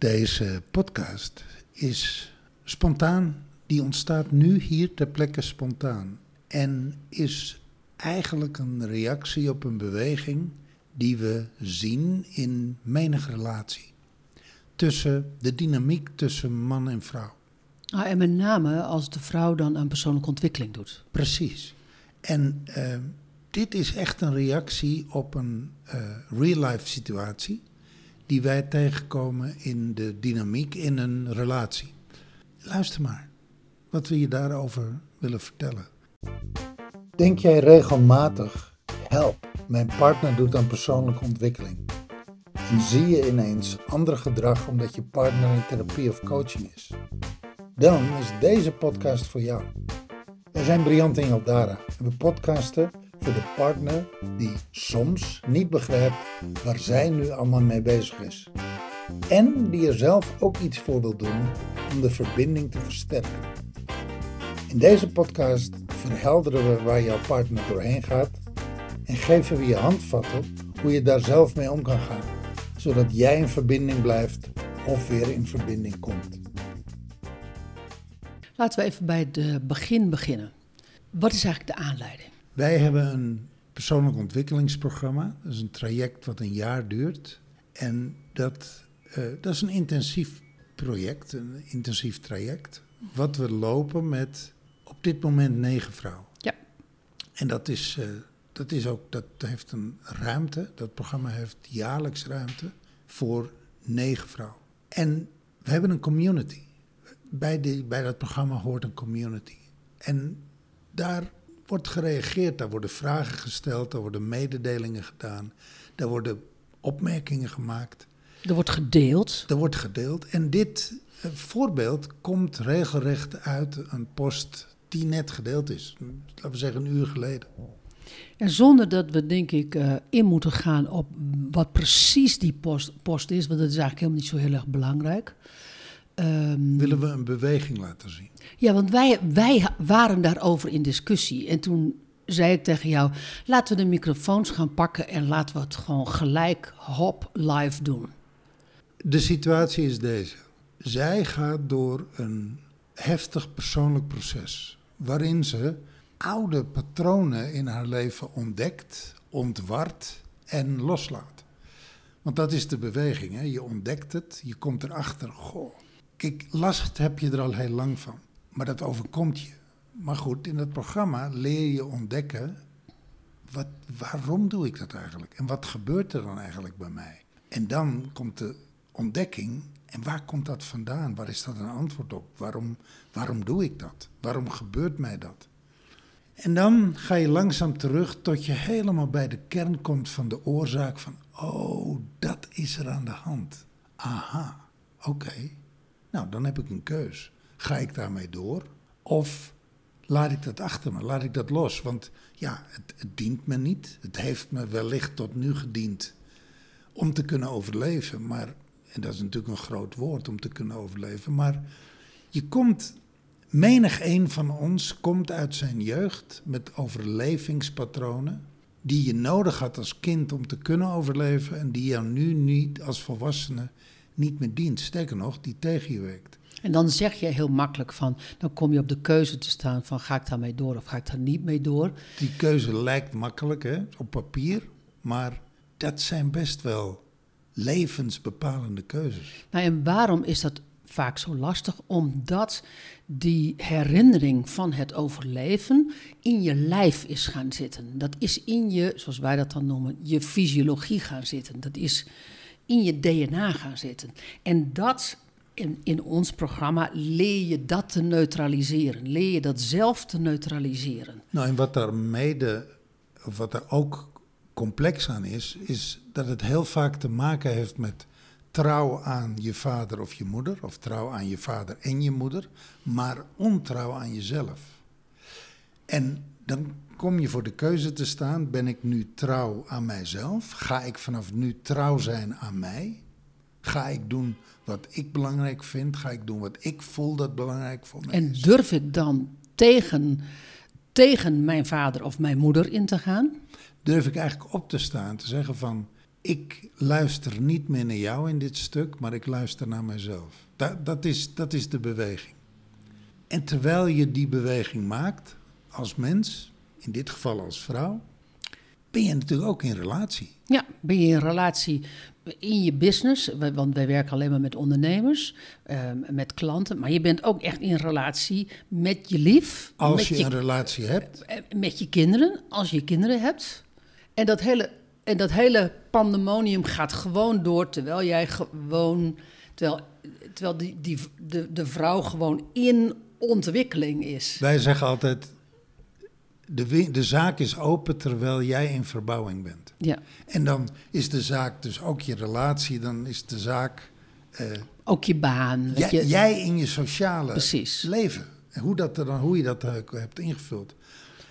Deze podcast is spontaan. Die ontstaat nu hier ter plekke spontaan. En is eigenlijk een reactie op een beweging die we zien in menige relatie. Tussen de dynamiek tussen man en vrouw. Ah, en met name als de vrouw dan aan persoonlijke ontwikkeling doet. Precies. En uh, dit is echt een reactie op een uh, real-life situatie die wij tegenkomen in de dynamiek in een relatie. Luister maar wat we je daarover willen vertellen. Denk jij regelmatig, help, mijn partner doet aan persoonlijke ontwikkeling. En zie je ineens ander gedrag omdat je partner in therapie of coaching is? Dan is deze podcast voor jou. Wij zijn Briant en Jaldara en we podcasten voor de partner die soms niet begrijpt waar zij nu allemaal mee bezig is. En die er zelf ook iets voor wil doen om de verbinding te versterken. In deze podcast verhelderen we waar jouw partner doorheen gaat en geven we je handvatten hoe je daar zelf mee om kan gaan, zodat jij in verbinding blijft of weer in verbinding komt. Laten we even bij het begin beginnen. Wat is eigenlijk de aanleiding? Wij hebben een persoonlijk ontwikkelingsprogramma. Dat is een traject wat een jaar duurt. En dat, uh, dat is een intensief project, een intensief traject. Wat we lopen met op dit moment negen vrouwen. Ja. En dat is, uh, dat is ook, dat heeft een ruimte. Dat programma heeft jaarlijks ruimte voor negen vrouwen. En we hebben een community. Bij, die, bij dat programma hoort een community. En daar wordt gereageerd, daar worden vragen gesteld, daar worden mededelingen gedaan, daar worden opmerkingen gemaakt. Er wordt gedeeld. Er wordt gedeeld. En dit eh, voorbeeld komt regelrecht uit een post die net gedeeld is. Laten we zeggen een uur geleden. En zonder dat we, denk ik, uh, in moeten gaan op wat precies die post, post is, want dat is eigenlijk helemaal niet zo heel erg belangrijk. Um, Willen we een beweging laten zien? Ja, want wij, wij waren daarover in discussie. En toen zei ik tegen jou: laten we de microfoons gaan pakken en laten we het gewoon gelijk hop live doen. De situatie is deze. Zij gaat door een heftig persoonlijk proces. Waarin ze oude patronen in haar leven ontdekt, ontwart en loslaat. Want dat is de beweging. Hè? Je ontdekt het, je komt erachter. Goh, kijk, last heb je er al heel lang van. Maar dat overkomt je. Maar goed, in het programma leer je ontdekken. Wat, waarom doe ik dat eigenlijk? En wat gebeurt er dan eigenlijk bij mij? En dan komt de ontdekking. En waar komt dat vandaan? Waar is dat een antwoord op? Waarom, waarom doe ik dat? Waarom gebeurt mij dat? En dan ga je langzaam terug tot je helemaal bij de kern komt van de oorzaak van, oh, dat is er aan de hand. Aha, oké. Nou, dan heb ik een keus. Ga ik daarmee door? Of laat ik dat achter me, laat ik dat los? Want ja, het, dient me niet. Het heeft me wellicht tot nu gediend om te kunnen overleven. Maar, en dat is natuurlijk een groot woord om te kunnen overleven. Maar je komt, menig een van ons komt uit zijn jeugd met overlevingspatronen. Die je nodig had als kind om te kunnen overleven. En die jou nu niet als volwassene niet meer dient. Sterker nog, die tegen je werkt. En dan zeg je heel makkelijk van, dan kom je op de keuze te staan van ga ik daarmee door of ga ik daar niet mee door. Die keuze lijkt makkelijk hè, op papier, maar dat zijn best wel levensbepalende keuzes. Nou, en waarom is dat vaak zo lastig? Omdat die herinnering van het overleven in je lijf is gaan zitten. Dat is in je, zoals wij dat dan noemen, je fysiologie gaan zitten. Dat is in je DNA gaan zitten. En dat in, in ons programma leer je dat te neutraliseren. Leer je dat zelf te neutraliseren. Nou, en wat daar mede, wat er ook complex aan is, is dat het heel vaak te maken heeft met trouw aan je vader of je moeder, of trouw aan je vader en je moeder, maar ontrouw aan jezelf. En dan kom je voor de keuze te staan: ben ik nu trouw aan mijzelf? Ga ik vanaf nu trouw zijn aan mij? Ga ik doen wat ik belangrijk vind? Ga ik doen wat ik voel dat belangrijk voor mij en is? En durf ik dan tegen, tegen mijn vader of mijn moeder in te gaan? Durf ik eigenlijk op te staan, te zeggen van... ik luister niet meer naar jou in dit stuk, maar ik luister naar mezelf. Dat, dat, is, dat is de beweging. En terwijl je die beweging maakt, als mens, in dit geval als vrouw, ben je natuurlijk ook in relatie. Ja, ben je in relatie in je business, want wij werken alleen maar met ondernemers, ehm, met klanten, maar je bent ook echt in relatie met je lief. Als met je, een relatie hebt. eh, Met je kinderen, als je kinderen hebt. En dat hele, en dat hele pandemonium gaat gewoon door, terwijl jij gewoon, terwijl, terwijl die, die, de, de vrouw gewoon in ontwikkeling is. Wij zeggen altijd, de, de zaak is open terwijl jij in verbouwing bent. Ja, En dan is de zaak dus ook je relatie, dan is de zaak eh, ook je baan. jij, je. jij in je sociale Precies. leven. En hoe, dat er dan, hoe je dat eh, hebt ingevuld.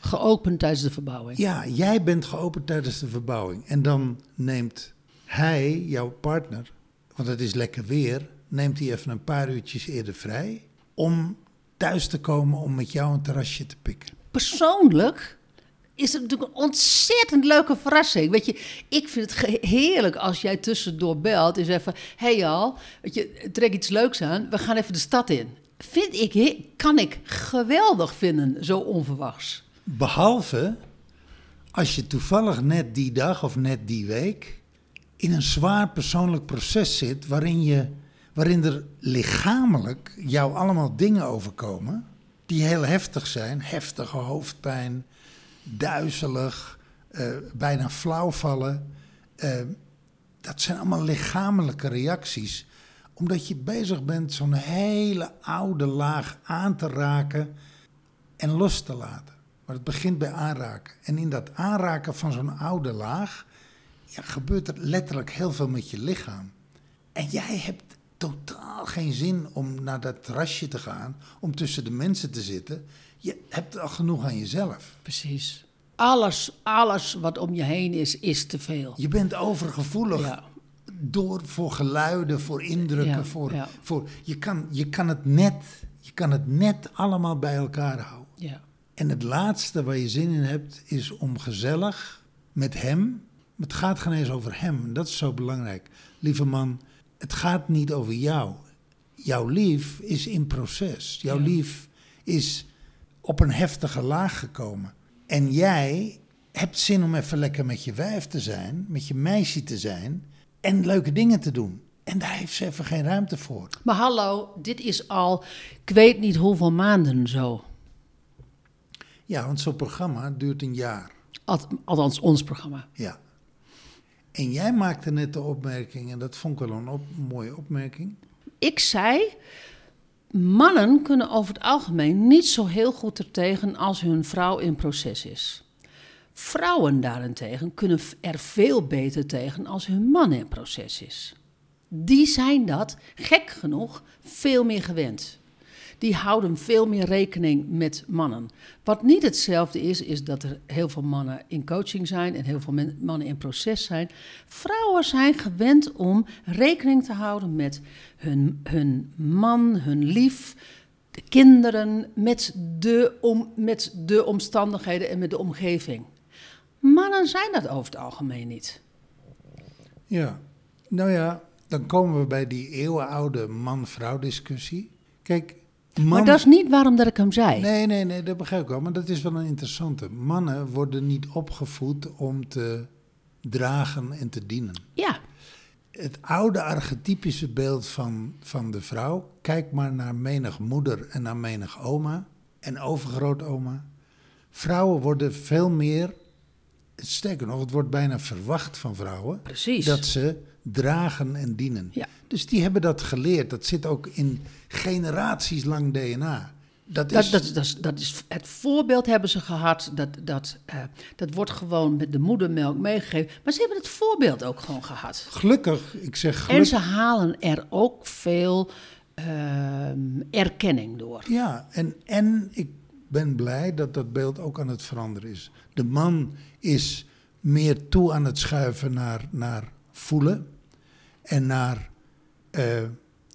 Geopend tijdens de verbouwing. Ja, jij bent geopend tijdens de verbouwing. En dan neemt hij, jouw partner, want het is lekker weer, neemt hij even een paar uurtjes eerder vrij om thuis te komen om met jou een terrasje te pikken. Persoonlijk is het natuurlijk een ontzettend leuke verrassing. Weet je, ik vind het heerlijk als jij tussendoor belt en zegt van... Hé hey al, weet je, trek iets leuks aan, we gaan even de stad in. Vind ik, kan ik geweldig vinden, zo onverwachts. Behalve als je toevallig net die dag of net die week in een zwaar persoonlijk proces zit waarin, je, waarin er lichamelijk jou allemaal dingen overkomen die heel heftig zijn. Heftige hoofdpijn, duizelig, eh, bijna flauwvallen. Eh, dat zijn allemaal lichamelijke reacties omdat je bezig bent zo'n hele oude laag aan te raken en los te laten. Maar het begint bij aanraken. En in dat aanraken van zo'n oude laag gebeurt er letterlijk heel veel met je lichaam. En jij hebt totaal geen zin om naar dat terrasje te gaan, om tussen de mensen te zitten. Je hebt al genoeg aan jezelf. Precies. Alles, alles wat om je heen is, is te veel. Je bent overgevoelig Ja. door, voor geluiden, voor indrukken. Ja, voor, ja. voor, je, kan, je, kan het net, je kan het net allemaal bij elkaar houden. Ja. En het laatste waar je zin in hebt, is om gezellig met hem. Het gaat geen eens over hem. Dat is zo belangrijk. Lieve man, het gaat niet over jou. Jouw lief is in proces. Jouw Ja. lief is op een heftige laag gekomen. En jij hebt zin om even lekker met je wijf te zijn, met je meisje te zijn en leuke dingen te doen. En daar heeft ze even geen ruimte voor. Maar hallo, dit is al, ik weet niet hoeveel maanden zo. Ja, want zo'n programma duurt een jaar. Al- Althans, ons programma. Ja. En jij maakte net de opmerking, en dat vond ik wel een op- mooie opmerking. Ik zei, mannen kunnen over het algemeen niet zo heel goed ertegen als hun vrouw in proces is. Vrouwen daarentegen kunnen er veel beter tegen als hun man in proces is. Die zijn dat, gek genoeg, veel meer gewend. Die houden veel meer rekening met mannen. Wat niet hetzelfde is, is dat er heel veel mannen in coaching zijn en heel veel mannen in proces zijn. Vrouwen zijn gewend om rekening te houden met hun, hun man, hun lief, de kinderen, met de, om, met de omstandigheden en met de omgeving. Mannen zijn dat over het algemeen niet. Ja. Nou ja, dan komen we bij die eeuwenoude man-vrouw discussie. Kijk, Maar dat is niet waarom dat ik hem zei. Nee, nee, nee, dat begrijp ik wel. Maar dat is wel een interessante. Mannen worden niet opgevoed om te dragen en te dienen. Ja, Het oude archetypische beeld van, van de vrouw. Kijk maar naar menig moeder en naar menig oma en overgrootoma. Vrouwen worden veel meer, sterker nog, het wordt bijna verwacht van vrouwen, precies. dat ze dragen en dienen. Ja. Dus die hebben dat geleerd. Dat zit ook in generaties lang DNA. Dat is, Dat, dat, dat, is, dat is het voorbeeld hebben ze gehad. Dat, dat, eh, dat wordt gewoon met de moedermelk meegegeven. Maar ze hebben het voorbeeld ook gewoon gehad. gelukkig, ik zeg En gelukkig. ze halen er ook veel ehm, erkenning door. Ja, en, en ik ben blij dat dat beeld ook aan het veranderen is. De man is meer toe aan het schuiven naar, naar voelen en naar eh,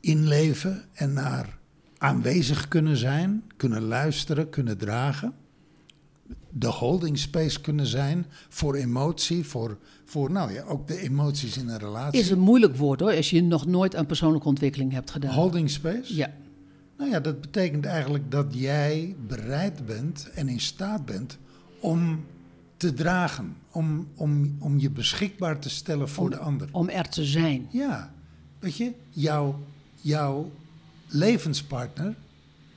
inleven en naar aanwezig kunnen zijn, kunnen luisteren, kunnen dragen. de holding space kunnen zijn voor emotie, voor, voor nou ja, ook de emoties in een relatie. Is een moeilijk woord hoor, als je nog nooit een persoonlijke ontwikkeling hebt gedaan. Holding space? Ja. Nou ja, dat betekent eigenlijk dat jij bereid bent en in staat bent om te dragen, om, om, om je beschikbaar te stellen voor Om- de ander. Om er te zijn. Ja, weet je, jouw, jouw levenspartner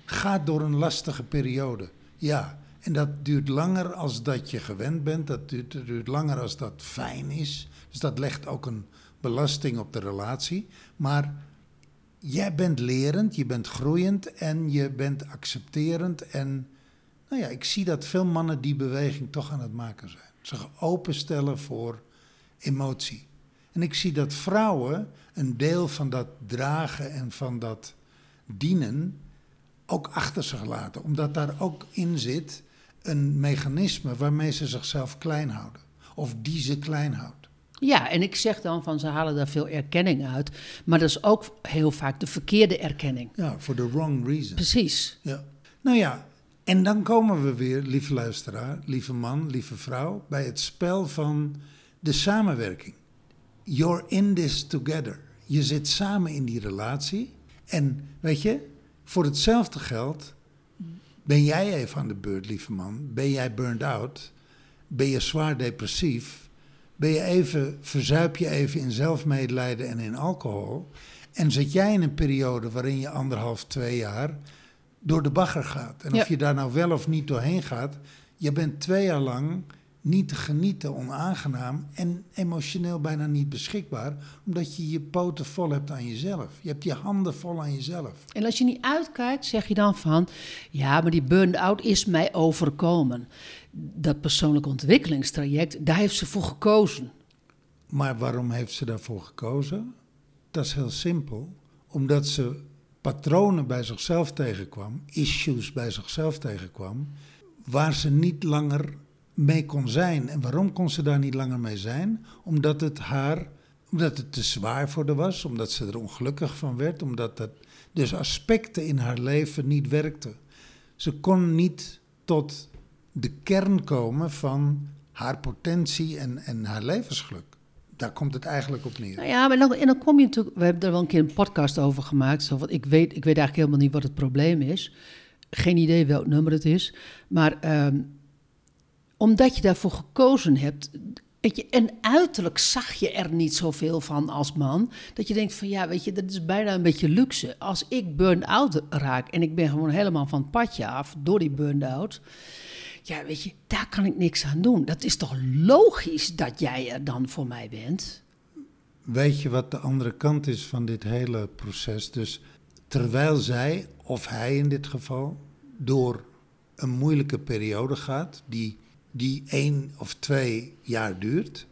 gaat door een lastige periode. Ja, en dat duurt langer als dat je gewend bent. Dat duurt, dat duurt langer als dat fijn is. Dus dat legt ook een belasting op de relatie. Maar jij bent lerend, je bent groeiend en je bent accepterend. En nou ja, ik zie dat veel mannen die beweging toch aan het maken zijn. Zich openstellen voor emotie. En ik zie dat vrouwen een deel van dat dragen en van dat dienen ook achter zich laten. Omdat daar ook in zit een mechanisme waarmee ze zichzelf klein houden. Of die ze klein houdt. Ja, en ik zeg dan van ze halen daar veel erkenning uit. Maar dat is ook heel vaak de verkeerde erkenning. Ja, for the wrong reason. Precies. Ja. Nou ja, en dan komen we weer, lieve luisteraar, lieve man, lieve vrouw, bij het spel van de samenwerking. You're in this together. Je zit samen in die relatie. En weet je, voor hetzelfde geld ben jij even aan de beurt, lieve man. Ben jij burned out? Ben je zwaar depressief? Ben je even, verzuip je even in zelfmedelijden en in alcohol? En zit jij in een periode waarin je anderhalf, twee jaar door de bagger gaat. En Ja. of je daar nou wel of niet doorheen gaat, je bent twee jaar lang niet te genieten, onaangenaam en emotioneel bijna niet beschikbaar, omdat je je poten vol hebt aan jezelf. Je hebt je handen vol aan jezelf. En als je niet uitkijkt, zeg je dan van... ja, maar die burn-out is mij overkomen. Dat persoonlijk ontwikkelingstraject, daar heeft ze voor gekozen. Maar waarom heeft ze daarvoor gekozen? Dat is heel simpel. Omdat ze patronen bij zichzelf tegenkwam, issues bij zichzelf tegenkwam, waar ze niet langer mee kon zijn. En waarom kon ze daar niet langer mee zijn? Omdat het haar, omdat het te zwaar voor haar was, omdat ze er ongelukkig van werd, omdat dat dus aspecten in haar leven niet werkten. Ze kon niet tot de kern komen van haar potentie en, en haar levensgeluk. Daar komt het eigenlijk op neer. Nou ja, maar dan, en dan kom je natuurlijk... We hebben er wel een keer een podcast over gemaakt. Zo, ik, weet, ik weet eigenlijk helemaal niet wat het probleem is. Geen idee welk nummer het is. Maar ehm, omdat je daarvoor gekozen hebt... Weet je, en uiterlijk zag je er niet zoveel van als man. Dat je denkt van ja, weet je, dat is bijna een beetje luxe. Als ik burn-out raak en ik ben gewoon helemaal van het padje af door die burn-out. Ja, weet je, daar kan ik niks aan doen. Dat is toch logisch dat jij er dan voor mij bent? Weet je wat de andere kant is van dit hele proces? Dus terwijl zij, of hij in dit geval, door een moeilijke periode gaat, die, die één of twee jaar duurt.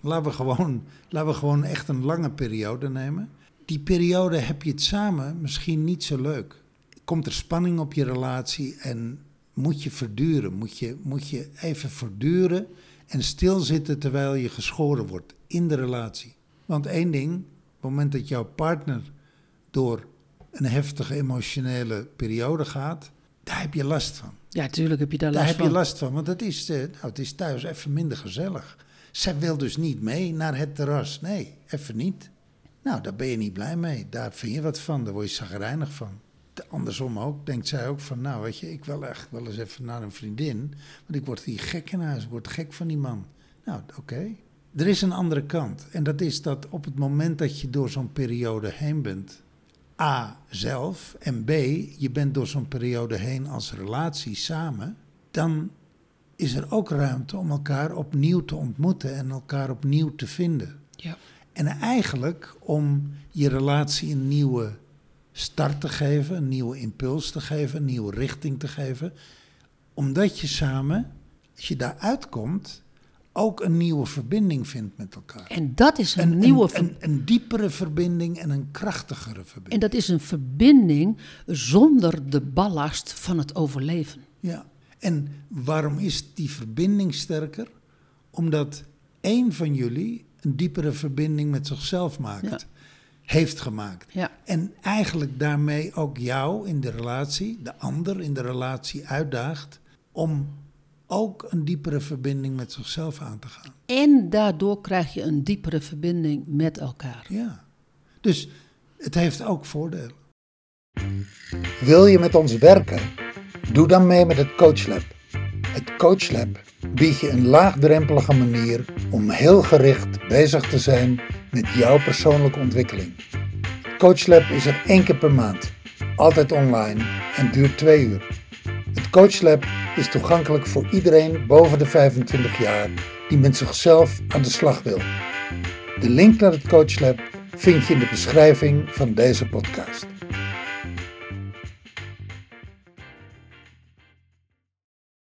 Laten we, gewoon, laten we gewoon echt een lange periode nemen. Die periode heb je het samen misschien niet zo leuk. Komt er spanning op je relatie en moet je verduren? Moet je, moet je even verduren en stilzitten terwijl je geschoren wordt in de relatie? Want één ding, op het moment dat jouw partner door een heftige emotionele periode gaat, daar heb je last van. Ja, tuurlijk heb je daar Daar last heb van. je last van, want het is, eh, nou, het is thuis even minder gezellig. Zij wil dus niet mee naar het terras. Nee, even niet. Nou, daar ben je niet blij mee. Daar vind je wat van, daar word je zagrijnig van. De- Andersom ook, denkt zij ook van, nou weet je, ik wil echt wel eens even naar een vriendin. Want ik word hier gek in huis, ik word gek van die man. Nou, oké. Er is een andere kant. En dat is dat op het moment dat je door zo'n periode heen bent, A, zelf, en B, je bent door zo'n periode heen als relatie samen, dan is er ook ruimte om elkaar opnieuw te ontmoeten en elkaar opnieuw te vinden. Ja. En eigenlijk om je relatie een nieuwe start te geven, een nieuwe impuls te geven, een nieuwe richting te geven. Omdat je samen, als je daar uitkomt, ook een nieuwe verbinding vindt met elkaar. En dat is een, Een, nieuwe een, ver- een, een diepere verbinding en een krachtigere verbinding. En dat is een verbinding zonder de ballast van het overleven. Ja. En waarom is die verbinding sterker? Omdat één van jullie een diepere verbinding met zichzelf maakt, Ja. heeft gemaakt. Ja. En eigenlijk daarmee ook jou in de relatie, de ander in de relatie uitdaagt om ook een diepere verbinding met zichzelf aan te gaan. En daardoor krijg je een diepere verbinding met elkaar. Ja. Dus het heeft ook voordelen. Wil je met ons werken? Doe dan mee met het Coachlab. Het Coachlab biedt je een laagdrempelige manier om heel gericht bezig te zijn met jouw persoonlijke ontwikkeling. Coachlab is er één keer per maand, altijd online en duurt twee uur. Het Coachlab is toegankelijk voor iedereen boven de 25 jaar die met zichzelf aan de slag wil. De link naar het Coachlab vind je in de beschrijving van deze podcast.